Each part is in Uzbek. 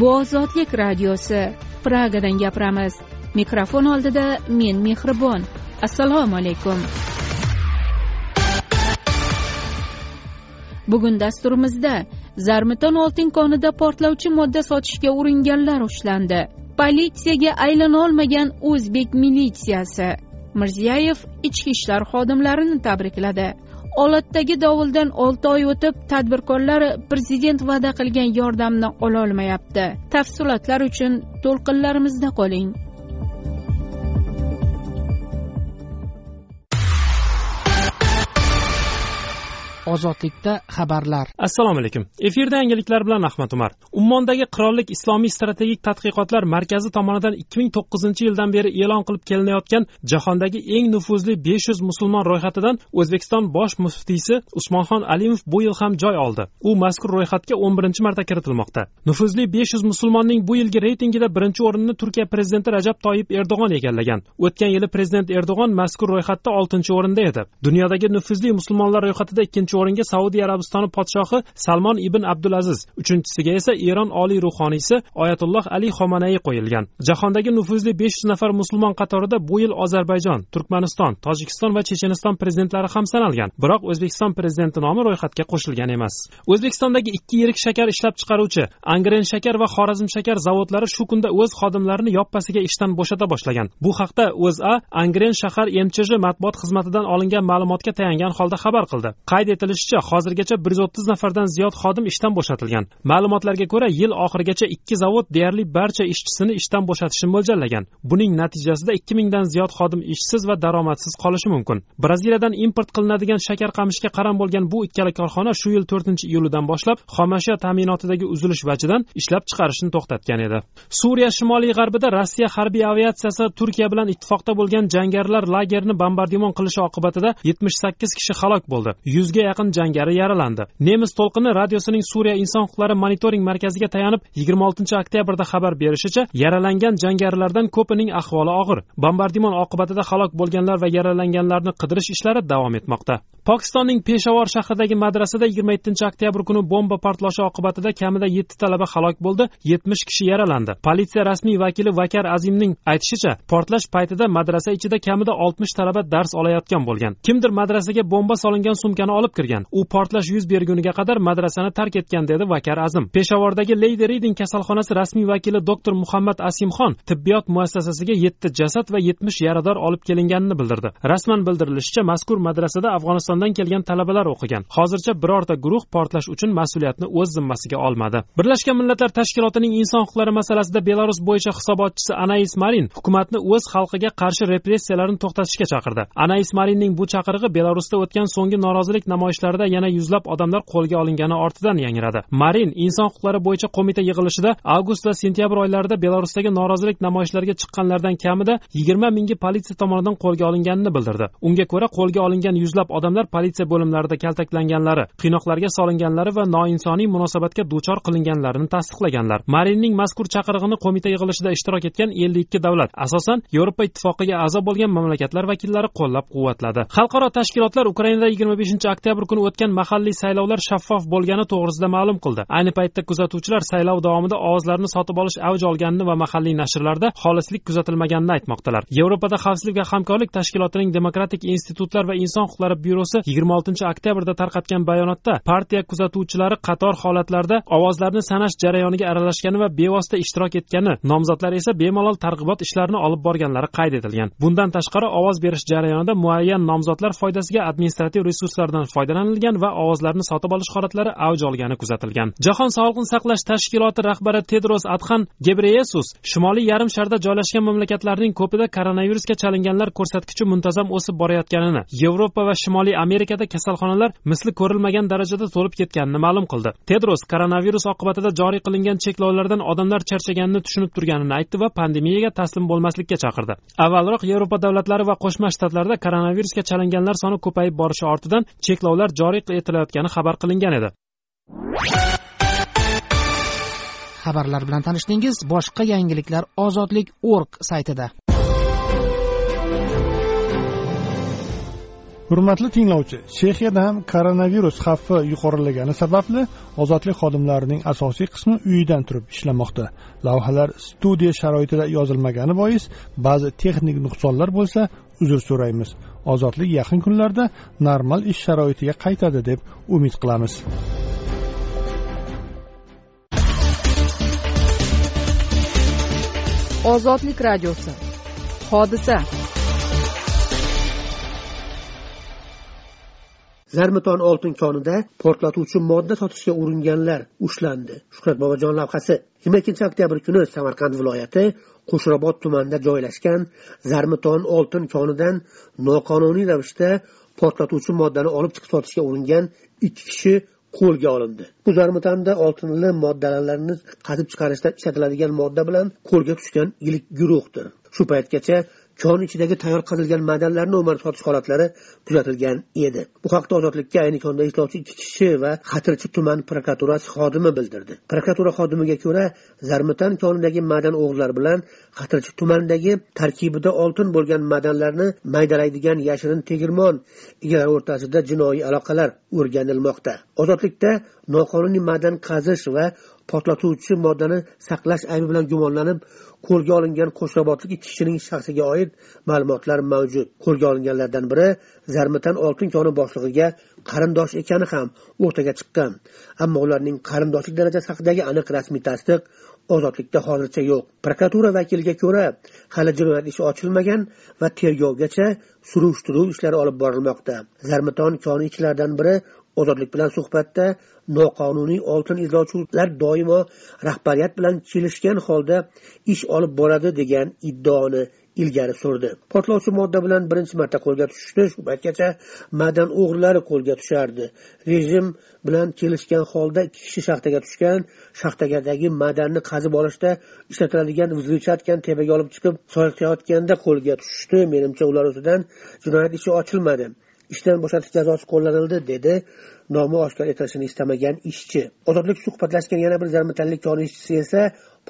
bu ozodlik radiosi. Pragadan gapiramiz. Mikrofon oldida men mehribon. Assalomu alaykum. Bugun dasturimizda zarmiton oltin konida portlovchi modda sotishga uringanlar ushlandi. Politsiyaga aylanolmagan o'zbek militsiyasi. Mirziyoyev ichki ishlar xodimlarini tabrikladi. Olatdagi dovuldan olti oy o'tib tadbirkorlar prezident va'da qilgan yordamni ololmayapti. Tafsilotlar uchun to'lqinlarimizda qoling. Ozodlikda xabarlar. Assalomu alaykum. Efirda yangiliklar bilan ahmad umar. Ummondagi qirollik islomiy strategik tadqiqotlar markazi tomonidan ikki ming to'qqizinchi yildan beri e'lon qilib kelinayotgan jahondagi eng nufuzli besh yuz musulmon ro'yxatidan o'zbekiston bosh muftiysi usmonxon alimov bu yil ham joy oldi. U mazkur ro'yxatga o'n birinchi marta kiritilmoqda. Nufuzli besh yuz musulmonning bu yilgi reytingida birinchi o'rinni turkiya prezidenti rajab toyib erdo'g'on egallagan. O'tgan yili prezident erdo'g'on mazkur ro'yxatda oltinchi o'rinda edi. Dunyodagi nufuzli musulmonlar ro'yxatida ikkinchi ikkinchi o'ringa saudiya arabistoni podshohi salmon ibn abdulaziz uchinchisiga esa eron oliy ruhoniysi oyatulloh ali xomanaiy qo'yilgan. Jahondagi nufuzli besh yuz nafar musulmon qatorida bu yil ozarbayjon turkmaniston tojikiston va checheniston prezidentlari ham sanalgan biroq o'zbekiston prezidenti nomi ro'yxatga qo'shilgan emas. O'zbekistondagi ikki yirik shakar ishlab chiqaruvchi angren shakar va xorazm shakar zavodlari shu kunda o'z xodimlarini yoppasiga ishdan bo'shata boshlagan. Bu haqda o'za angren shahar mchj matbuot xizmatidan olingan ma'lumotga tayangan holda xabar qildi. Qayd etilishicha hozirgacha bir yuz o'ttiz nafardan ziyod xodim ishdan bo'shatilgan. Ma'lumotlarga ko'ra yil oxirigacha ikki zavod deyarli barcha ishchisini ishdan bo'shatishni mo'ljallagan. Buning natijasida ikki mingdan ziyod xodim ishsiz va daromadsiz qolishi mumkin. Braziliyadan import qilinadigan shakar qamishga qaram bo'lgan bu ikkala korxona shu yil to'rtinchi iyulidan boshlab xomashyo ta'minotidagi uzilish vajidan ishlab chiqarishni to'xtatgan edi. Suriya shimoliy g'arbida rossiya harbiy aviatsiyasi turkiya bilan ittifoqda bo'lgan jangarilar lagerini bombardimon qilishi oqibatida yetmish sakkiz kishi halok bo'ldi. Yuzga yaqin jangari yaralandi. Nemis to'lqini radiosining suriya inson huquqlari monitoring markaziga tayanib yigirma oltinchi oktyabrda xabar berishicha yaralangan jangarilardan ko'pining ahvoli og'ir. Bombardimon oqibatida halok bo'lganlar va yaralanganlarni qidirish ishlari davom etmoqda. Pokistonning peshavor shahridagi madrasada yigirma yettinchi oktyabr kuni bomba portlashi oqibatida kamida yetti talaba halok bo'ldi yetmish kishi yaralandi. Politsiya rasmiy vakili vakar azimning aytishicha portlash paytida madrasa ichida kamida oltmish talaba dars olayotgan bo'lgan. Kimdir madrasaga bomba solingan sumkani olib kirgan. U portlash yuz berguniga qadar madrasani tark etgan dedi vakar azim. Peshavordagi leydi riding kasalxonasi rasmiy vakili doktor muhammad asimxon tibbiyot muassasasiga yetti jasad va yetmish yarador olib kelinganini bildirdi. Rasman bildirilishicha mazkur madrasada afg'onistondan kelgan talabalar o'qigan. Hozircha birorta guruh portlash uchun mas'uliyatni o'z zimmasiga olmadi. Birlashgan millatlar tashkilotining inson huquqlari masalasida belarus bo'yicha hisobotchisi anais marin hukumatni o'z xalqiga qarshi repressiyalarni to'xtatishga chaqirdi. Anais marinning bu chaqirig'i belarusda o'tgan so'nggi norozilik namoyishlarida yana yuzlab odamlar qo'lga olingani ortidan yangradi. Marin inson huquqlari bo'yicha qo'mita yig'ilishida avgust va sentyabr oylarida belarusdagi norozilik namoyishlariga chiqqanlardan kamida yigirma mingi politsiya tomonidan qo'lga olinganini bildirdi. Unga ko'ra qo'lga olingan yuzlab odamlar politsiya bo'limlarida kaltaklanganlari qiynoqlarga solinganlari va noinsoniy munosabatga duchor qilinganlarini tasdiqlaganlar. Marinning mazkur chaqirig'ini qo'mita yig'ilishida ishtirok etgan ellik ikki davlat asosan yevropa ittifoqiga a'zo bo'lgan mamlakatlar vakillari qo'llab quvvatladi xalqaro tashkilotlar ukrainada yigirma beshinchi oktyabr kuni o'tgan mahalliy saylovlar shaffof bo'lgani to'g'risida ma'lum qildi. Ayni paytda kuzatuvchilar saylov davomida ovozlarni sotib olish avj olganini va mahalliy nashrlarda xolislik kuzatilmaganini aytmoqdalar. Yevropada xavfsizlik va hamkorlik tashkilotining demokratik institutlar va inson huquqlari byurosi yigirma oltinchi oktyabrda tarqatgan bayonotda partiya kuzatuvchilari qator holatlarda ovozlarni sanash jarayoniga aralashgani va bevosita ishtirok etgani nomzodlar esa bemalol targ'ibot ishlarini olib borganlari qayd etilgan. Bundan tashqari ovoz berish jarayonida muayyan nomzodlar foydasiga administrativ resurslardan foydalanilgan va ovozlarni sotib olish holatlari avj olgani kuzatilgan. Jahon sog'liqni saqlash tashkiloti rahbari tedros adxan gebreyesus shimoliy yarim sharda joylashgan mamlakatlarning ko'pida koronavirusga chalinganlar ko'rsatkichi muntazam o'sib borayotganini yevropa va shimoliy amerikada kasalxonalar misli ko'rilmagan darajada to'lib ketganini ma'lum qildi. Tedros koronavirus oqibatida joriy qilingan cheklovlardan odamlar charchaganini tushunib turganini aytdi va pandemiyaga taslim bo'lmaslikka chaqirdi. Avvalroq yevropa davlatlari va qo'shma shtatlarda koronavirusga chalinganlar soni ko'payib borishi ortidan cheklovlar joriy etilayotgani xabar qilingan edi. Xabarlar bilan tanishdingiz boshqa yangiliklar ozodlik org saytida. Hurmatli tinglovchi chexiyada ham koronavirus xavfi yuqorilagani sababli ozodlik xodimlarining asosiy qismi uyidan turib ishlamoqda. Lavhalar studiya sharoitida yozilmagani bois ba'zi texnik nuqsonlar bo'lsa uzr so'raymiz. Ozodlik yaqin kunlarda normal ish sharoitiga qaytadi deb umid qilamiz. Ozodlik radiosi. Hodisa. Zarmiton oltin konida portlatuvchi modda sotishga uringanlar ushlandi. Shuhrat bobojon lavhasi. Yigirma ikkinchi oktyabr kuni samarqand viloyati qo'shrabot tumanida joylashgan zarmiton oltin konidan noqonuniy ravishda portlatuvchi moddani olib chiqib sotishga uringan ikki kishi qo'lga olindi. Bu zarmitanda oltinli moddalarni qazib chiqarishda ishlatiladigan modda bilan qo'lga tushgan ilk guruhdir. Shu paytgacha kon ichidagi tayyor qazilgan madanlarni o'marib sotish holatlari kuzatilgan edi. Bu haqda ozodlikka ayni konda ishlovchi ikki kishi va xatirchi tuman prokuraturasi xodimi bildirdi. Prokuratura xodimiga ko'ra zarmitan konidagi madan o'g'rilari bilan xatirchi tumanidagi tarkibida oltin bo'lgan madanlarni maydalaydigan yashirin tegirmon egalari o'rtasida jinoiy aloqalar o'rganilmoqda. Ozodlikda noqonuniy madan qazish va portlatuvchi moddani saqlash aybi bilan gumonlanib qo'lga olingan qo'shrabotlik ikki kishining shaxsiga oid ma'lumotlar mavjud. Qo'lga olinganlardan biri zarmitan oltin koni boshlig'iga qarindosh ekani ham o'rtaga chiqqan. Ammo ularning qarindoshlik darajasi haqidagi aniq rasmiy tasdiq ozodlikda hozircha yo'q. Prokuratura vakiliga ko'ra hali jinoyat ishi ochilmagan va tergovgacha surishtiruv ishlari olib borilmoqda. Zarmiton koni ichilaridan biri ozodlik bilan suhbatda noqonuniy oltin izlovchilar doimo rahbariyat bilan kelishgan holda ish olib boradi degan iddaoni ilgari surdi. Portlovchi modda bilan birinchi marta qo'lga tushishdi shu paytgacha madan o'g'rilari qo'lga tushardi. Rejim bilan kelishgan holda ikki kishi shaxtaga tushgan shaxtagadagi madanni qazib olishda ishlatiladigan взрывчаткani tepaga olib chiqib sochayotganda qo'lga tushishdi. Menimcha ular ustidan jinoyat ishi ochilmadi. Ishdan bo'shatish jazosi qo'llanildi dedi nomi oshkor etilishini istamagan ishchi. Ozodlik suhbatlashgan yana bir zarmitanlik koni ishchisi esa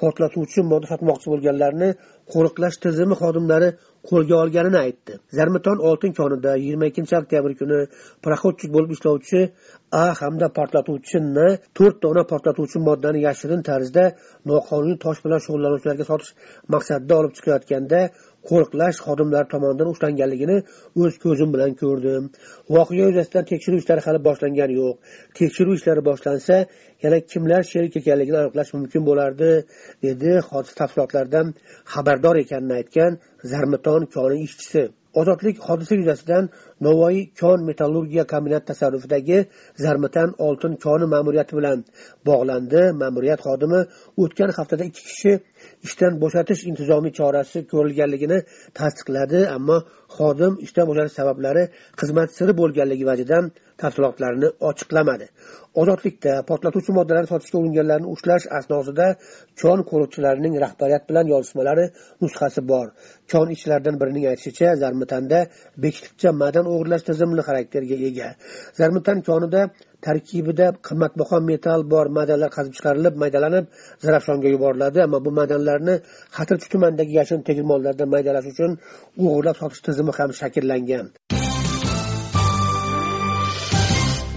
portlatuvchi modda sotmoqchi bo'lganlarni qo'riqlash tizimi xodimlari qo'lga olganini aytdi. Zarmiton oltin konida yigirma ikkinchi oktyabr kuni проходчик bo'lib ishlovchi a hamda portlatuvchi n to'rt dona portlatuvchi moddani yashirin tarzda noqonuniy tosh bilan shug'ullanuvchilarga sotish maqsadida olib chiqayotganda qo'riqlash xodimlari tomonidan ushlanganligini o'z ko'zim bilan ko'rdim. Voqea yuzasidan tekshiruv ishlari hali boshlangani yo'q. Tekshiruv ishlari boshlansa yana kimlar sherik ekanligini aniqlash mumkin bo'lardi dedi hodisa tafsilotlaridan xabardor ekanini aytgan zarmiton koni ishchisi. Ozodlik hodisa yuzasidan navoiy kon metallurgiya kombinati tasarrufidagi zarmitan oltin koni ma'muriyati bilan bog'landi. Ma'muriyat xodimi o'tgan haftada ikki kishi ishdan bo'shatish intizomiy chorasi ko'rilganligini tasdiqladi ammo xodim ishdan bo'shatish sabablari xizmat siri bo'lganligi vajidan tafsilotlarni ochiqlamadi. Ozodlikda portlatuvchi moddalarni sotishga uringanlarni ushlash asnosida kon qo'riqchilarining rahbariyat bilan yozishmalari nusxasi bor. Kon ishchilaridan birining aytishicha zarmitanda beshlikcha madan o'g'irlash tizimli xarakterga ega. Zarmitan konida tarkibida qimmatbaho metall bor madanlar qazib chiqarilib maydalanib zarafshonga yuboriladi. Ammo bu madanlarni xatirchi tumanidagi yashin tegirmonlarda maydalash uchun o'g'irlab sotish tizimi ham shakllangan.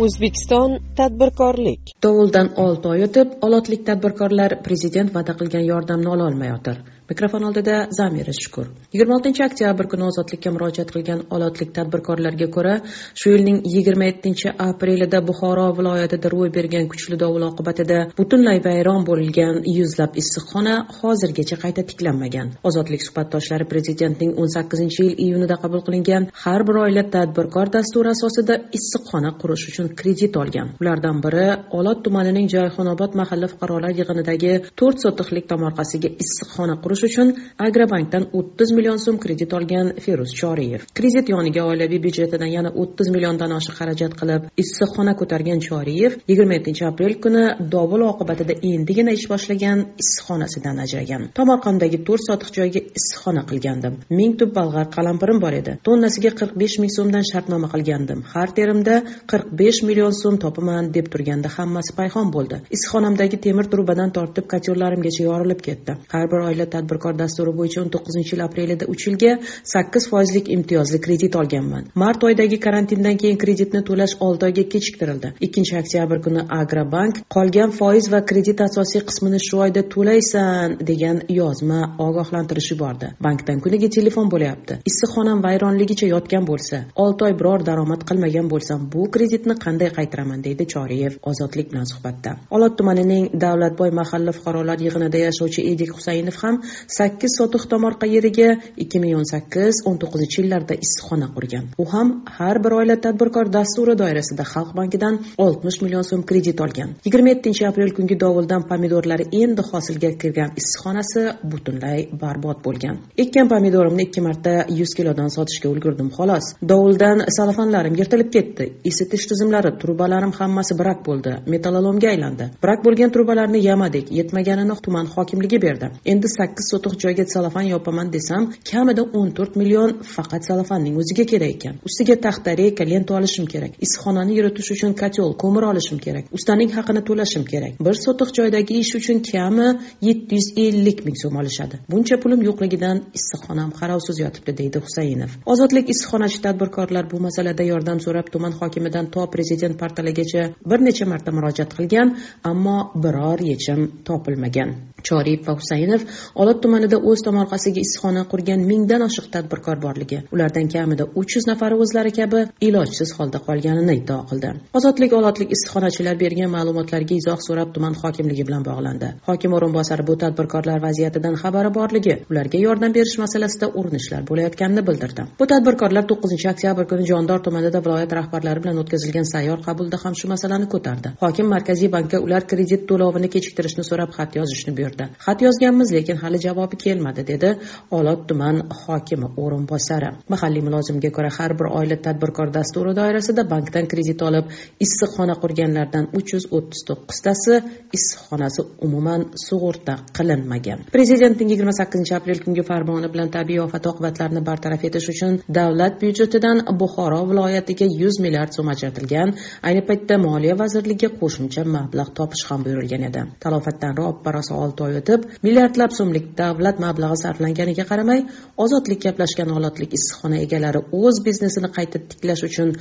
O'zbekiston tadbirkorlik. Dovuldan olti oy o'tib olotlik tadbirkorlar prezident va'da qilgan yordamni ololmayotir mikrofon oldida zamira shukur. Yigirma oltinchi oktyabr kuni ozodlikka murojaat qilgan olotlik tadbirkorlarga ko'ra shu yilning yigirma yettinchi aprelida buxoro viloyatida ro'y bergan kuchli dovul oqibatida butunlay vayron bo'lgan yuzlab issiqxona hozirgacha qayta tiklanmagan. Ozodlik suhbatdoshlari prezidentning o'n sakkizinchi yil iyunida qabul qilingan har bir oila tadbirkor dasturi asosida issiqxona qurish uchun kredit olgan. Ulardan biri olot tumanining joyxonobod mahalla fuqarolar yig'inidagi to'rt sotixlik tomorqasiga issiqxona qurish uchun agrobankdan o'ttiz million so'm kredit olgan feruz choriyev. Kredit yoniga oilaviy byudjetidan yana o'ttiz milliondan oshiq xarajat qilib issiqxona ko'targan choriyev yigirma yettinchi aprel kuni dovul oqibatida endigina ish boshlagan issiqxonasidan ajragan. Tomorqamdagi to'rt sotix joyga issiqxona qilgandim. Ming tub bolg'ar qalampirim bor edi. Tonnasiga qirq besh ming so'mdan shartnoma qilgandim. Har terimda qirq besh million so'm topaman deb turganda hammasi payhon bo'ldi. Issiqxonamdagi temir trubadan tortib kotyorlarimgacha yorilib ketdi. Har bir oila tadbirkor dasturi bo'yicha o'n to'qqizinchi yil aprelida uch yilga sakkiz foizlik imtiyozli kredit olganman. Mart oyidagi karantindan keyin kreditni to'lash olti oyga kechiktirildi. Ikkinchi oktyabr kuni agrobank qolgan foiz va kredit asosiy qismini shu oyda to'laysan degan yozma ogohlantirish yubordi. Bankdan kuniga telefon bo'lyapti. Issiqxonam vayronligicha yotgan bo'lsa olti oy biror daromad qilmagan bo'lsam bu kreditni qanday qaytaraman? deydi choriyev ozodlik bilan suhbatda. Olot tumanining davlatboy mahalla fuqarolar yig'inida yashovchi edik husaynov ham sakkiz sotix tomorqa yeriga ikki ming o'n sakkiz o'n to'qqizinchi yillarda issiqxona qurgan. U ham har bir oila tadbirkor dasturi doirasida xalq bankidan oltmish million so'm kredit olgan. Yigirma yettinchi aprel kungi dovuldan pomidorlari endi hosilga kirgan issiqxonasi butunlay barbod bo'lgan. Ekkan pomidorimni ikki marta yuz kilodan sotishga ulgurdim xolos. Dovuldan salafanlarim yirtilib ketdi isitish tizimlari trubalarim hammasi brak bo'ldi metallolomga aylandi. Brak bo'lgan trubalarni yamadik yetmaganini tuman hokimligi berdi. Endi sakkiz sotix joyga salafan yopaman desam kamida o'n to'rt million faqat salafanning o'ziga kerak ekan. Ustiga taxta reyka lenta olishim kerak. Issiqxonani yuritish uchun kotel ko'mir olishim kerak. Ustaning haqini to'lashim kerak. Bir sotix joydagi ish uchun kami yetti yuz ellik ming so'm olishadi. Buncha pulim yo'qligidan issiqxonam qarovsiz yotibdi deydi husaynov. Ozodlik issiqxonachi tadbirkorlar bu masalada yordam so'rab tuman hokimidan to prezident portaligacha bir necha marta murojaat qilgan ammo biror yechim topilmagan. Choriyev va husaynov olot tumanida o'z tomorqasiga issiqxona qurgan mingdan oshiq tadbirkor borligi ulardan kamida uch yuz nafari o'zlari kabi ilojsiz holda qolganini iddao qildi. Ozodlik olotlik issiqxonachilar bergan ma'lumotlarga izoh so'rab tuman hokimligi bilan bog'landi. Hokim o'rinbosari bu tadbirkorlar vaziyatidan xabari borligi ularga yordam berish masalasida urinishlar bo'layotganini bildirdi. Bu tadbirkorlar 9 oktyabr kuni jondor tumanida viloyat rahbarlari bilan o'tkazilgan sayyor qabulda ham shu masalani ko'tardi. Hokim markaziy bankka ular kredit to'lovini kechiktirishni so'rab xat yozishni buyurdi. Xat yozganmiz lekin hali javobi kelmadi dedi olot tuman hokimi o'rinbosari. Mahalliy mulozimga ko'ra har bir oila tadbirkor dasturi doirasida bankdan kredit olib issiqxona qurganlardan uch yuz o'ttiz to'qqiztasi issiqxonasi umuman sug'urta qilinmagan. Prezidentning yigirma sakkizinchi aprel kungi farmoni bilan tabiiy ofat oqibatlarini bartaraf etish uchun davlat byudjetidan buxoro viloyatiga yuz milliard so'm ajratilgan ayni paytda moliya vazirligiga qo'shimcha mablag' topish ham buyurilgan edi. Talofatdan roppa rosa olti oy o'tib milliardlab so'mlik davlat mablag'i sarflanganiga qaramay ozodlik gaplashgan olotlik issiqxona egalari o'z biznesini qayta tiklash uchun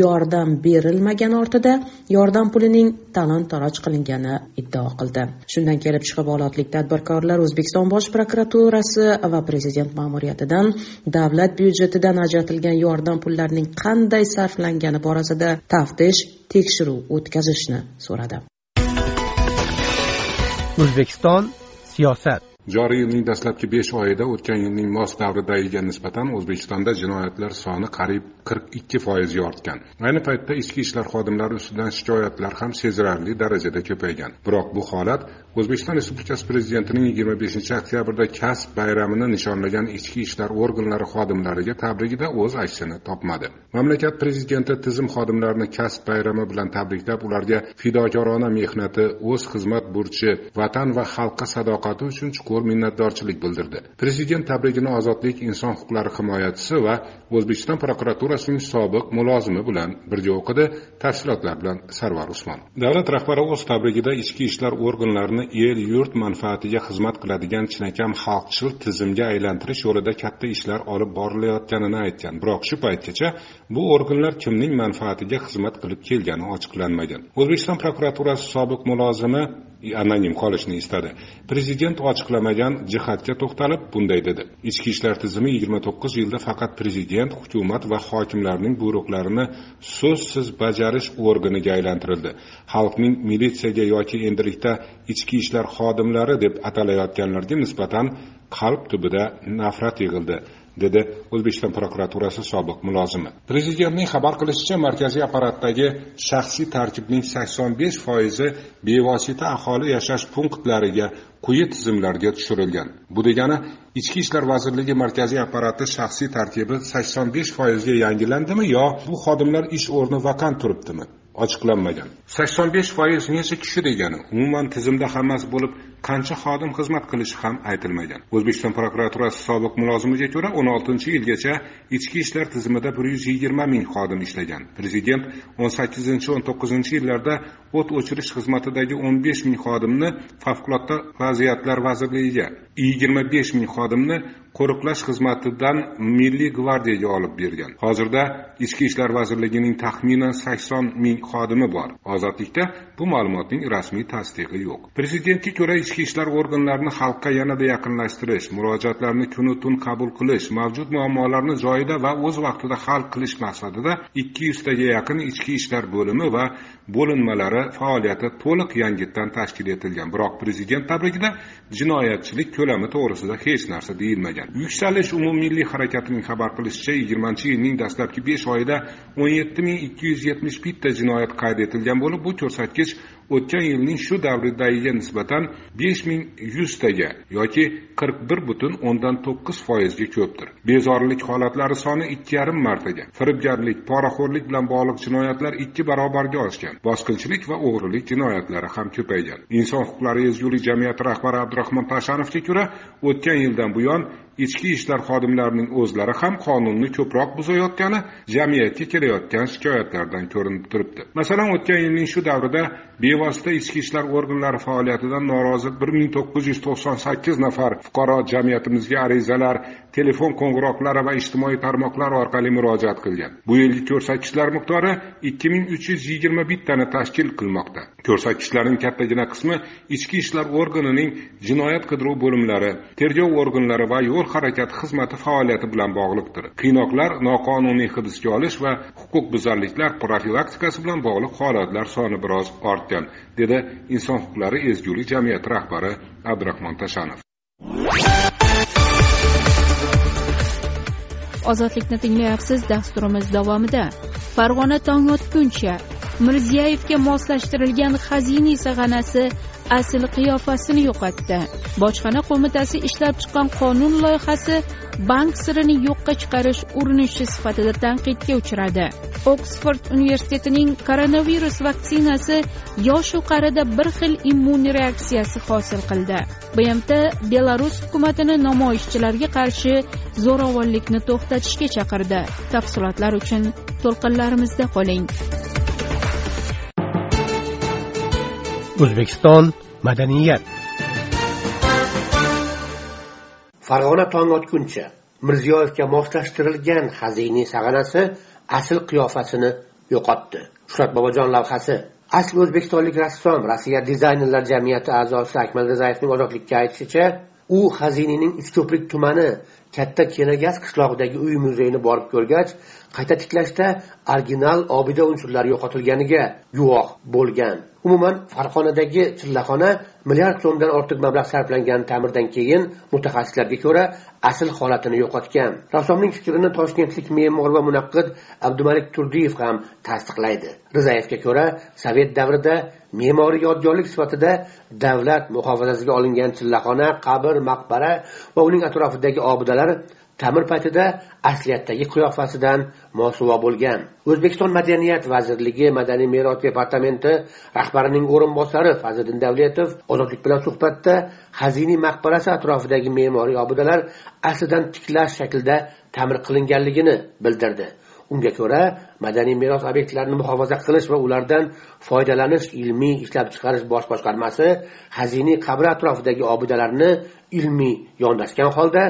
yordam berilmagani ortida yordam pulining talon taroj qilingani iddao qildi. Shundan kelib chiqib olotlik tadbirkorlar o'zbekiston bosh prokuraturasi va prezident ma'muriyatidan davlat byudjetidan ajratilgan yordam pullarining qanday sarflangani borasida taftish tekshiruv o'tkazishni so'radi. O'zbekiston siyosat. Joriy yilning dastlabki besh oyida o'tgan yilning mos davridagiga nisbatan o'zbekistonda jinoyatlar soni qariyb qirq ikki foizga ortgan. Ayni paytda ichki ishlar xodimlari ustidan shikoyatlar ham sezilarli darajada ko'paygan. Biroq bu holat o'zbekiston respublikasi prezidentining yigirma beshinchi oktyabrda kasb bayramini nishonlagan ichki ishlar organlari xodimlariga tabrigida o'z aksini topmadi. Mamlakat prezidenti tizim xodimlarini kasb bayrami bilan tabriklab ularga fidokorona mehnati o'z xizmat burchi vatan va xalqqa sadoqati uchun chuqur minnatdorchilik bildirdi. Prezident tabrigini ozodlik inson huquqlari himoyachisi va o'zbekiston prokuraturasining sobiq mulozimi bilan birga o'qidi tafsilotlar bilan sarvar usmon davlat rahbari o'z tabrigida ichki ishlar organlarini el yurt manfaatiga xizmat qiladigan chinakam xalqchil tizimga aylantirish yo'lida katta ishlar olib borilayotganini aytgan. Biroq shu paytgacha bu organlar kimning manfaatiga xizmat qilib kelgani ochiqlanmagan. O'zbekiston prokuraturasi sobiq mulozimi anonim qolishni istadi. Prezident ochiqlamagan jihatga to'xtalib bunday dedi. Ichki ishlar tizimi yigirma to'qqiz yilda faqat prezident hukumat va hokimlarning buyruqlarini so'zsiz bajarish organiga aylantirildi. Xalqning militsiyaga yoki endilikda ichki ishlar xodimlari deb atalayotganlarga nisbatan qalb tubida nafrat yig'ildi. Dedi o'zbekiston prokuraturasi sobiq mulozimi. Prezidentning xabar qilishicha markaziy apparatdagi shaxsiy tarkibning sakson besh foizi bevosita aholi yashash punktlariga quyi tizimlarga tushirilgan. Bu degani ichki ishlar vazirligi markaziy apparati shaxsiy tarkibi sakson besh foizga yangilandimi yo bu xodimlar ish o'rni vakant turibdimi? Ochiqlanmagan. Sakson besh foiz necha kishi degani umuman tizimda hammasi bo'lib qancha xodim xizmat qilishi ham aytilmagan. O'zbekiston prokuraturasi sobiq mulozimiga ko'ra o'n oltinchi yilgacha ichki ishlar tizimida bir yuz yigirma ming xodim ishlagan. Prezident o'n sakkizinchi o'n to'qqizinchi yillarda o't o'chirish xizmatidagi o'n besh ming xodimni favqulodda vaziyatlar vazirligiga yigirma besh ming xodimni qo'riqlash xizmatidan milliy gvardiyaga olib bergan. Hozirda ichki ishlar vazirligining taxminan sakson ming xodimi bor. Ozodlikda bu ma'lumotning rasmiy tasdig'i yo'q. Prezidentga ko'ra ichki ishlar organlarini xalqqa yanada yaqinlashtirish murojaatlarni kunu tun qabul qilish mavjud muammolarni joyida va o'z vaqtida hal qilish maqsadida ikki yuztaga yaqin ichki ishlar bo'limi va bo'linmalari faoliyati to'liq yangitdan tashkil etilgan. Biroq prezident tabrigida jinoyatchilik ko'lami to'g'risida hech narsa deyilmagan. Yuksalish umummilliy harakatining xabar qilishicha yigirmanchi yilning dastlabki besh oyida o'n yetti ming ikki yuz yetmish bitta jinoyat qayd etilgan bo'lib bu ko'rsatkich o'tgan yilning shu davridagiga nisbatan besh ming yuztaga yoki qirq bir butun o'ndan to'qqiz foizga ko'pdir. Bezorilik holatlari soni ikki yarim martaga firibgarlik poraxo'rlik bilan bog'liq jinoyatlar ikki barobarga oshgan bosqinchilik va o'g'rilik jinoyatlari ham ko'paygan. Inson huquqlari ezgulik jamiyati rahbari abdurahmon tashanovga ko'ra o'tgan yildan buyon ichki ishlar xodimlarining o'zlari ham qonunni ko'proq buzayotgani jamiyatga kelayotgan shikoyatlardan ko'rinib turibdi. Masalan o'tgan yilning shu davrida bevosita ichki ishlar organlari faoliyatidan norozi bir ming to'qqiz yuz to'qson sakkiz nafar fuqaro jamiyatimizga arizalar telefon qo'ng'iroqlari va ijtimoiy tarmoqlar orqali murojaat qilgan. Bu yilgi ko'rsatkichlar miqdori ikki ming uch yuz yigirma bittani tashkil qilmoqda. Ko'rsatkichlarning kattagina qismi ichki ishlar organining jinoyat qidiruv bo'limlari tergov organlari va yo'l harakati xizmati faoliyati bilan bog'liqdir. Qiynoqlar noqonuniy hibsga olish va huquqbuzarliklar profilaktikasi bilan bog'liq holatlar soni biroz ortgan dedi inson huquqlari ezgulik jamiyati rahbari abdurahmon tashanov. Ozodlikni tinglayapsiz dasturimiz davomida. Farg'ona tong otguncha. Mirziyoyevga moslashtirilgan xaziniy sag'anasi asl qiyofasini yo'qotdi. Bojxona qo'mitasi ishlab chiqqan qonun loyihasi bank sirini yo'qqa chiqarish urinishi sifatida tanqidga uchradi. Oksford universitetining koronavirus vaksinasi yoshu qarida bir xil immun reaksiyasi hosil qildi. Bmt belarus hukumatini namoyishchilarga qarshi zo'ravonlikni to'xtatishga chaqirdi. Tafsilotlar uchun to'lqinlarimizda qoling. O'zbekiston madaniyat. Farg'ona tong otguncha mirziyoyevga moslashtirilgan xaziniy sag'anasi asl qiyofasini yo'qotdi. Shuhrat bobojon lavhasi. Asl o'zbekistonlik rassom rossiya dizaynerlar jamiyati a'zosi akmal rizayevning ozodlikka aytishicha u xaziniyning uchko'prik tumani katta kenagaz qishlog'idagi uy muzeyini borib ko'rgach qayta tiklashda original obida unsurlari yo'qotilganiga guvoh bo'lgan. Umuman farg'onadagi chillaxona milliard so'mdan ortiq mablag' sarflangan ta'mirdan keyin mutaxassislarga ko'ra asl holatini yo'qotgan. Rassomning fikrini toshkentlik me'mor va munaqqid abdumalik turdiyev ham tasdiqlaydi. Rizayevga ko'ra sovet davrida me'moriy yodgorlik sifatida davlat muhofazasiga olingan chillaxona qabr maqbara va uning atrofidagi obidalar ta'mir paytida asliyatdagi qiyofasidan mosuvo bo'lgan. O'zbekiston madaniyat vazirligi madaniy meros departamenti rahbarining o'rinbosari fazliddin davletov ozodlik bilan suhbatda xaziniy maqbarasi atrofidagi me'moriy obidalar aslidan tiklash shaklda ta'mir qilinganligini bildirdi. Unga ko'ra madaniy meros obyektlarini muhofaza qilish va ulardan foydalanish ilmiy ishlab chiqarish bosh boshqarmasi xaziniy qabri atrofidagi obidalarni ilmiy yondashgan holda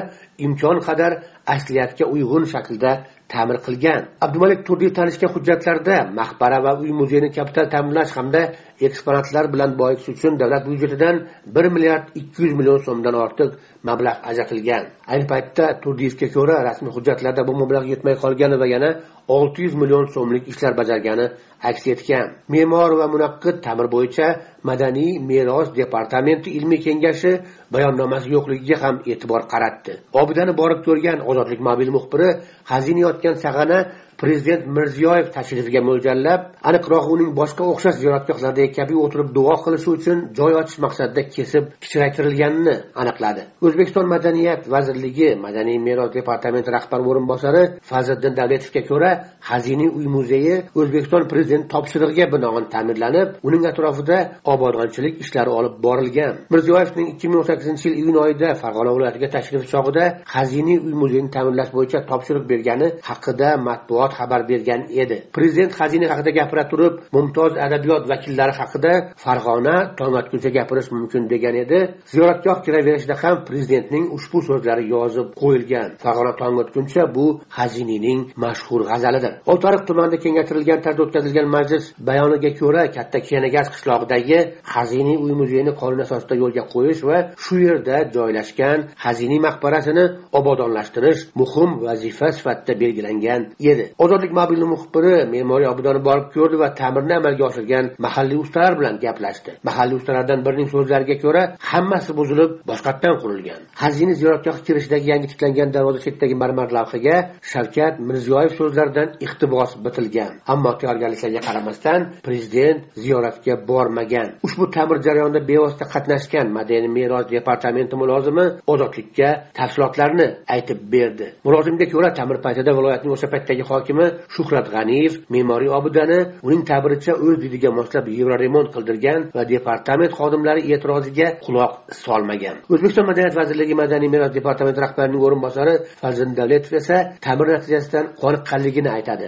imkon qadar asliyatga uyg'un shaklda ta'mir qilgan. Abdumalik turdiyev tanishgan hujjatlarda maqbara va uy muzeyini kapital ta'mirlash hamda eksponatlar bilan boyitish uchun davlat byudjetidan bir milliard ikki yuz million so'mdan ortiq mablag' ajratilgan. Ayni paytda turdiyevga ko'ra rasmiy hujjatlarda bu mablag' yetmay qolgani va yana olti yuz million so'mlik ishlar bajargani aks etgan. Me'mor va munaqqid ta'mir bo'yicha madaniy meros departamenti ilmiy kengashi bayonnomasi yo'qligiga ham e'tibor qaratdi. Obidani borib ko'rgan ozodlik mobil muxbiri xazina yotgan sag'ana prezident mirziyoyev tashrifiga mo'ljallab aniqroq uning boshqa o'xshash ziyoratgohlardagi kabi o'tirib duo qilishi uchun joy ochish maqsadida kesib kichraytirilganini aniqladi. O'zbekiston madaniyat vazirligi madaniy meros departamenti rahbari o'rinbosari fazliddin davletovga ko'ra xaziniy uy muzeyi o'zbekiston prezidenti topshirig'iga binoan ta'mirlanib uning atrofida obodonchilik ishlari olib borilgan. Mirziyoyevning ikki ming o'n sakkizinchi yil iyun oyida farg'ona viloyatiga tashrifi chog'ida xaziniy uy muzeyini ta'mirlash bo'yicha topshiriq bergani haqida matbuot xabar bergan edi. Prezident xazina haqida gapira turib mumtoz adabiyot vakillari haqida farg'ona tong otguncha gapirish mumkin degan edi. Ziyoratgoh kiraverishida ham prezidentning ushbu so'zlari yozib qo'yilgan. Farg'ona tong otguncha bu haziniyning mashhur g'azalidir. Oltiariq tumanida kengaytirilgan tarzda o'tkazilgan majlis bayoniga ko'ra katta kenagaz qishlog'idagi haziniy uy muzeyini qonun asosida yo'lga qo'yish va shu yerda joylashgan haziniy maqbarasini obodonlashtirish muhim vazifa sifatida belgilangan edi. Ozodlik mobil muxbiri me'moriy obidani borib ko'rdi va ta'mirni amalga oshirgan mahalliy ustalar bilan gaplashdi. Mahalliy ustalardan birining so'zlariga ko'ra hammasi buzilib boshqatdan qurilgan. Xazina ziyoratgohi kirishidagi yangi tiklangan darvoza chetidagi marmar lavhaga shavkat mirziyoyev so'zlaridan iqtibos bitilgan. Ammo tayyorgarliklarga qaramasdan prezident ziyoratga bormagan. Ushbu ta'mir jarayonida bevosita qatnashgan madaniy meros departamenti mulozimi ozodlikka tafsilotlarni aytib berdi. Mulozimga ko'ra ta'mir paytida viloyatning o'sha paytdagi hokimi shuhrat g'aniyev me'moriy obidani uning ta'biricha o'z didiga moslab yevroremont qildirgan va departament xodimlari e'tiroziga quloq solmagan. O'zbekiston madaniyat vazirligi madaniy meros departamenti rahbarining o'rinbosari fazliddin davletov esa ta'mir natijasidan qoniqqanligini aytadi.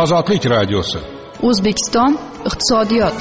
Ozodlik radiosi. O'zbekiston iqtisodiyot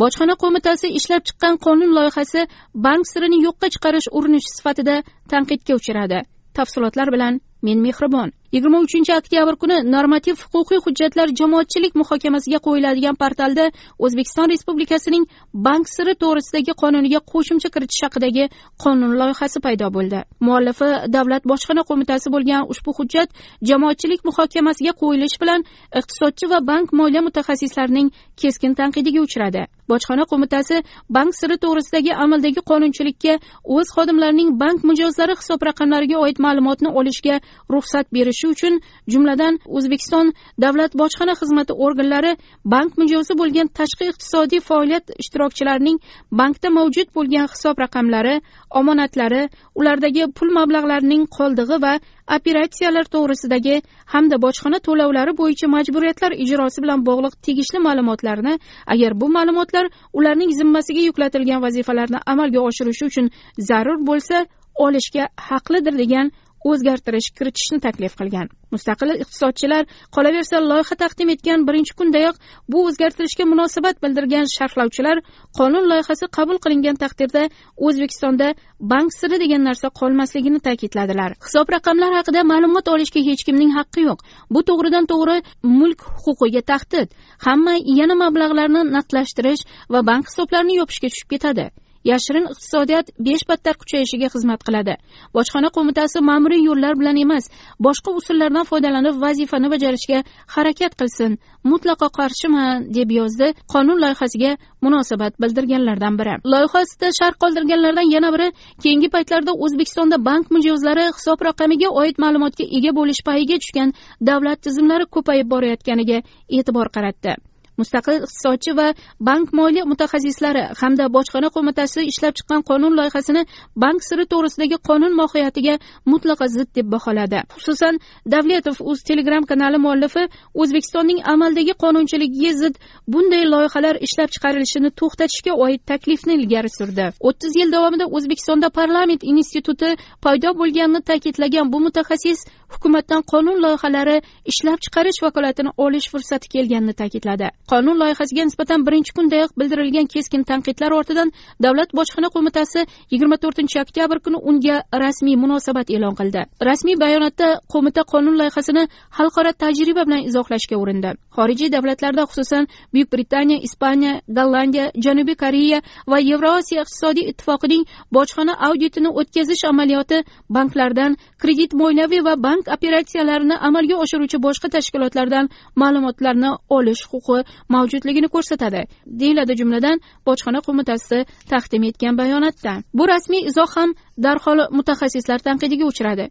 bojxona qo'mitasi ishlab chiqqan qonun loyihasi bank sirini yo'qqa chiqarish urinishi sifatida tanqidga uchradi. Tafsilotlar bilan men mehribon. Yigirma uchinchi oktyabr kuni normativ huquqiy hujjatlar jamoatchilik muhokamasiga qo'yiladigan portalda o'zbekiston respublikasining bank siri to'g'risidagi qonuniga qo'shimcha kiritish haqidagi qonun loyihasi paydo bo'ldi. Muallifi davlat bojxona qo'mitasi bo'lgan ushbu hujjat jamoatchilik muhokamasiga qo'yilishi bilan iqtisodchi va bank moliya mutaxassislarining keskin tanqidiga uchradi. Bojxona qo'mitasi bank siri to'g'risidagi amaldagi qonunchilikka o'z xodimlarining bank mijozlari hisob raqamlariga oid ma'lumotni olishga ruxsat berish qilishi uchun jumladan o'zbekiston davlat bojxona xizmati organlari bank mijozi bo'lgan tashqi iqtisodiy faoliyat ishtirokchilarining bankda mavjud bo'lgan hisob raqamlari omonatlari ulardagi pul mablag'larining qoldig'i va operatsiyalar to'g'risidagi hamda bojxona to'lovlari bo'yicha majburiyatlar ijrosi bilan bog'liq tegishli ma'lumotlarni agar bu ma'lumotlar ularning zimmasiga yuklatilgan vazifalarni amalga oshirishi uchun zarur bo'lsa olishga haqlidir degan o'zgartirish kiritishni taklif qilgan. Mustaqil iqtisodchilar qolaversa loyiha taqdim etgan birinchi kundayoq bu o'zgartirishga munosabat bildirgan sharhlovchilar qonun loyihasi qabul qilingan taqdirda o'zbekistonda bank siri degan narsa qolmasligini ta'kidladilar. Hisob raqamlar haqida ma'lumot olishga hech kimning haqqi yo'q. Bu to'g'ridan to'g'ri mulk huquqiga tahdid hamma yana mablag'larni naqdlashtirish va bank hisoblarini yopishga tushib ketadi. Yashirin iqtisodiyot besh battar kuchayishiga xizmat qiladi. Bojxona qo'mitasi ma'muriy yo'llar bilan emas boshqa usullardan foydalanib vazifani bajarishga harakat qilsin mutlaqo qarshiman deb yozdi qonun loyihasiga munosabat bildirganlardan biri. Loyiha ustida sharh qoldirganlardan yana biri keyingi paytlarda o'zbekistonda bank mijozlari hisob raqamiga oid ma'lumotga ega bo'lish payiga tushgan davlat tizimlari ko'payib borayotganiga e'tibor qaratdi. Mustaqil iqtisodchi va bank moliya mutaxassislari hamda bojxona qo'mitasi ishlab chiqqan qonun loyihasini bank siri to'g'risidagi qonun mohiyatiga mutlaqo zid deb baholadi. Xususan davletov o'z telegram kanali muallifi o'zbekistonning amaldagi qonunchiligiga zid bunday loyihalar ishlab chiqarilishini to'xtatishga oid taklifni ilgari surdi. O'ttiz yil davomida o'zbekistonda parlament instituti paydo bo'lganini ta'kidlagan bu mutaxassis hukumatdan qonun loyihalari ishlab chiqarish vakolatini olish fursati kelganini ta'kidladi. Qonun loyihasiga nisbatan birinchi kundayoq bildirilgan keskin tanqidlar ortidan davlat bojxona qo'mitasi yigirma to'rtinchi oktyabr kuni unga rasmiy munosabat e'lon qildi. Rasmiy bayonotda qo'mita qonun loyihasini xalqaro tajriba bilan izohlashga urindi. Xorijiy davlatlarda xususan buyuk britaniya ispaniya gollandiya janubiy koreya va yevrosiyo iqtisodiy ittifoqining bojxona auditini o'tkazish amaliyoti banklardan kredit moliyaviy va bank operatsiyalarini amalga oshiruvchi boshqa tashkilotlardan ma'lumotlarni olish huquqi mavjudligini ko'rsatadi deyiladi jumladan bojxona qo'mitasi taqdim etgan bayonotda. Bu rasmiy izoh ham darhol mutaxassislar tanqidiga uchradi.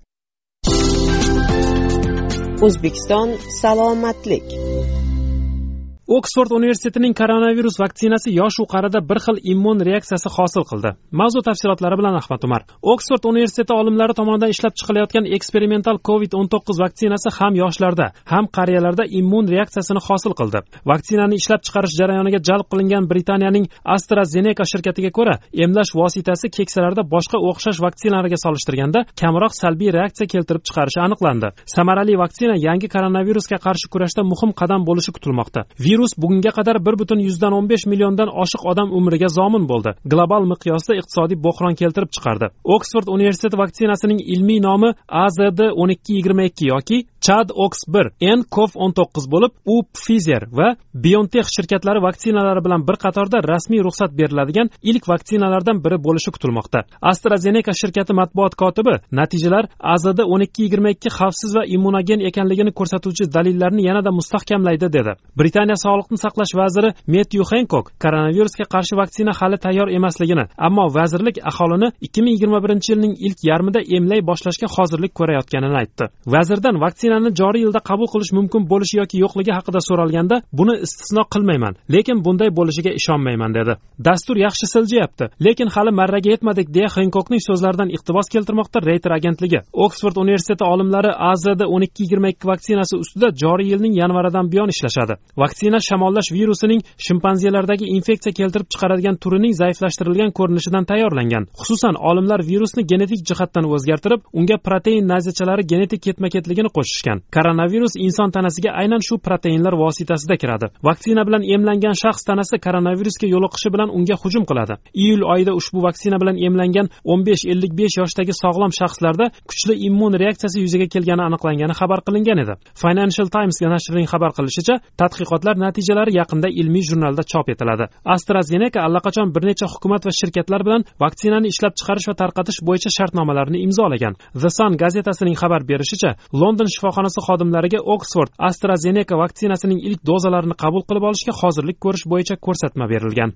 O'zbekiston salomatlik. Oksford universitetining koronavirus vaksinasi yoshu qarida bir xil immun reaksiyasi hosil qildi. Mavzu tafsilotlari bilan ahmad umar. Oksford universiteti olimlari tomonidan ishlab chiqilayotgan eksperimental covid o'n to'qqiz vaksinasi ham yoshlarda ham qariyalarda immun reaksiyasini hosil qildi. Vaksinani ishlab chiqarish jarayoniga jalb qilingan britaniyaning astrazeneca shirkatiga ko'ra emlash vositasi keksalarda boshqa o'xshash vaksinalarga solishtirganda kamroq salbiy reaksiya keltirib chiqarishi aniqlandi. Samarali vaksina yangi koronavirusga qarshi kurashda muhim qadam bo'lishi kutilmoqda. Virus bugunga qadar bir butun yuzdan o'n besh milliondan oshiq odam umriga zomin bo'ldi. Global miqyosda iqtisodiy bo'hron keltirib chiqardi. Oksford universiteti vaksinasining ilmiy nomi azd o'n ikki yigirma ikki yoki chad oks bir n cov o'n to'qqiz bo'lib u pfizer va biontech shirkatlari vaksinalari bilan bir qatorda rasmiy ruxsat beriladigan ilk vaksinalardan biri bo'lishi kutilmoqda. Astrazeneca shirkati matbuot kotibi natijalar azd o'n ikki yigirma ikki xavfsiz va immunogen ekanligini ko'rsatuvchi dalillarni yanada mustahkamlaydi dedi. Britaniya sog'liqni saqlash vaziri metyu henkok koronavirusga qarshi vaksina hali tayyor emasligini ammo vazirlik aholini ikki ming yigirma birinchi yilning ilk yarmida emlay boshlashga hozirlik ko'rayotganini aytdi. Vazirdan vaksinani joriy yilda qabul qilish mumkin bo'lishi yoki yo'qligi haqida so'ralganda buni istisno qilmayman lekin bunday bo'lishiga ishonmayman dedi. Dastur yaxshi siljiyapti lekin hali marraga yetmadik deya henkokning so'zlaridan iqtibos keltirmoqda reyter agentligi. Oksford universiteti olimlari azd o'n ikki yigirma ikki vaksinasi ustida joriy yilning yanvaridan buyon ishlashadi. Vaksina shamollash virusining shimpanzelardagi infeksiya keltirib chiqaradigan turining zaiflashtirilgan ko'rinishidan tayyorlangan. Xususan olimlar virusni genetik jihatdan o'zgartirib unga protein nayzachalari genetik ketma ketligini qo'shishgan. Koronavirus inson tanasiga aynan shu proteinlar vositasida kiradi. Vaksina bilan emlangan shaxs tanasi koronavirusga yo'liqishi bilan unga hujum qiladi. Iyul oyida ushbu vaksina bilan emlangan o'n besh ellik besh yoshdagi sog'lom shaxslarda kuchli immun reaksiyasi yuzaga kelgani aniqlangani xabar qilingan edi. Financial times nashrining xabar qilishicha tadqiqotlar natijalari yaqinda ilmiy jurnalda chop etiladi. Astrazeneca allaqachon bir necha hukumat va shirkatlar bilan vaksinani ishlab chiqarish va tarqatish bo'yicha shartnomalarni imzolagan. The sun gazetasining xabar berishicha london shifoxonasi xodimlariga oksford astrazeneca vaksinasining ilk dozalarini qabul qilib olishga hozirlik ko'rish bo'yicha ko'rsatma berilgan.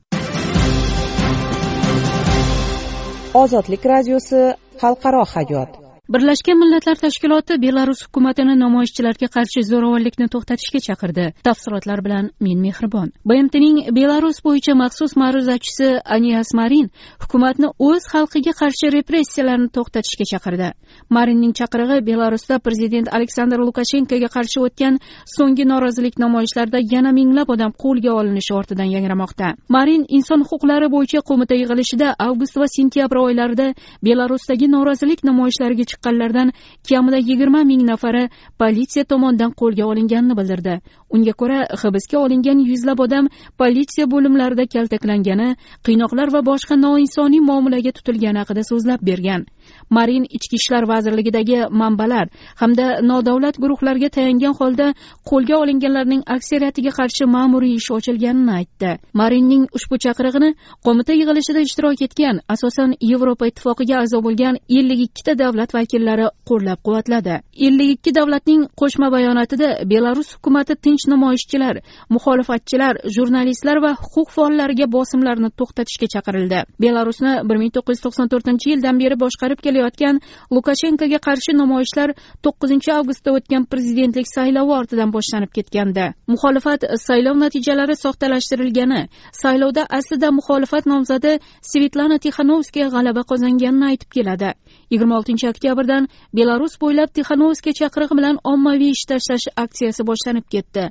Ozodlik radiosi xalqaro hayot. Birlashgan millatlar tashkiloti belarus hukumatini namoyishchilarga qarshi zo'ravonlikni to'xtatishga chaqirdi. Tafsilotlar bilan men mehribon. Bmtning belarus bo'yicha maxsus ma'ruzachisi anias marin hukumatni o'z xalqiga qarshi repressiyalarni to'xtatishga chaqirdi. Marinning chaqirig'i belarusda prezident aleksandr lukashenkoga qarshi o'tgan so'nggi norozilik namoyishlarida yana minglab odam qo'lga olinishi ortidan yangramoqda. Marin inson huquqlari bo'yicha qo'mita yig'ilishida avgust va sentyabr oylarida belarusdagi norozilik namoyishlariga chiqqanlardan kamida yigirma ming nafari politsiya tomonidan qo'lga olinganini bildirdi. Unga ko'ra hibsga olingan yuzlab odam politsiya bo'limlarida kaltaklangani qiynoqlar va boshqa noinsoniy muomalaga tutilgani haqida so'zlab bergan. Marin ichki ishlar vazirligidagi manbalar hamda nodavlat guruhlarga tayangan holda qo'lga olinganlarning aksariyatiga qarshi ma'muriy ish ochilganini aytdi. Marinning ushbu chaqirig'ini qo'mita yig'ilishida ishtirok etgan asosan yevropa ittifoqiga a'zo bo'lgan ellik ikkita davlat vakillari qo'llab quvvatladi ellik ikki davlatning qo'shma bayonotida belarus hukumati tinch namoyishchilar muxolifatchilar jurnalistlar va huquq faollariga bosimlarni to'xtatishga chaqirildi. Belarusni bir ming to'qqiz yuz to'qson to'rtinchi yildan beri boshqarib kelayotgan lukashenkoga qarshi namoyishlar to'qqizinchi avgustda o'tgan prezidentlik saylovi ortidan boshlanib ketgandi. Muxolifat saylov natijalari soxtalashtirilgani saylovda aslida muxolifat nomzodi svetlana tixanovskaya g'alaba qozonganini aytib keladi. Yigirma oltinchi oktyabrdan belarus bo'ylab tixanovskiy chaqirig'i bilan ommaviy ish tashlash aksiyasi boshlanib ketdi.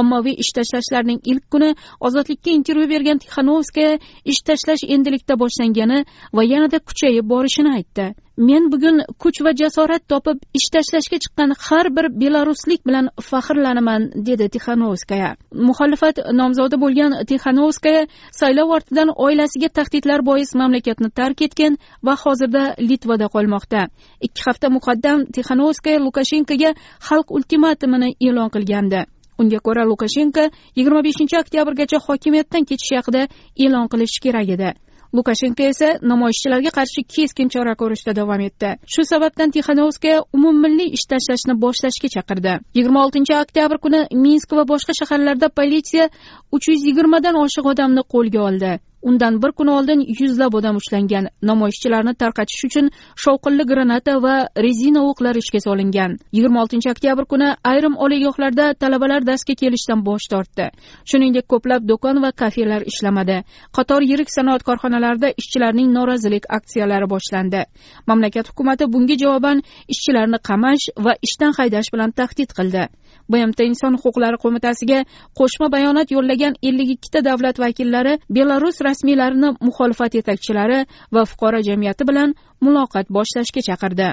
Ommaviy ish tashlashlarning ilk kuni ozodlikka intervyu bergan tixanovskaya ish tashlash endilikda boshlangani va yanada kuchayib borishini aytdi. Men bugun kuch va jasorat topib ish tashlashga chiqqan har bir belaruslik bilan faxrlanaman dedi tixanovskaya. Muxolifat nomzodi bo'lgan tixanovskaya saylov ortidan oilasiga tahdidlar bois mamlakatni tark etgan va hozirda litvada qolmoqda. Ikki hafta muqaddam tixanovskaya lukashenkoga xalq ultimatumini e'lon qilgandi. Unga ko'ra lukashenko yigirma beshinchi oktyabrgacha hokimiyatdan ketish haqida e'lon qilishi kerak edi. Lukashenko esa namoyishchilarga qarshi keskin chora ko'rishda davom etdi. Shu sababdan tixanovskaya umummilliy ish tashlashni boshlashga chaqirdi. Yigirma oltinchi oktyabr kuni minsk va boshqa shaharlarda politsiya uch yuz yigirmadan oshiq odamni qo'lga oldi. Undan bir kun oldin yuzlab odam ushlangan. Namoyishchilarni tarqatish uchun shovqinli granata va rezina o'qlar ishga solingan. Yigirma oltinchi oktyabr kuni ayrim oliygohlarda talabalar darsga kelishdan bosh tortdi. Shuningdek ko'plab do'kon va kafelar ishlamadi. Qator yirik sanoat korxonalarida ishchilarning norozilik aksiyalari boshlandi. Mamlakat hukumati bunga javoban ishchilarni qamash va ishdan haydash bilan tahdid qildi. Bmt inson huquqlari qo'mitasiga qo'shma bayonot yo'llagan ellik ikkita davlat vakillari belarus rasmiylarini muxolifat yetakchilari va fuqaro jamiyati bilan muloqot boshlashga chaqirdi.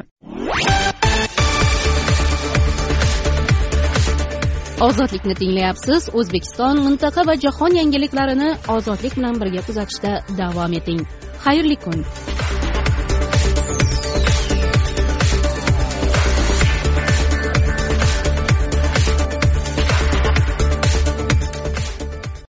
Ozodlikni tinglayapsiz o'zbekiston mintaqa va jahon yangiliklarini ozodlik bilan birga kuzatishda davom eting. Xayrli kun!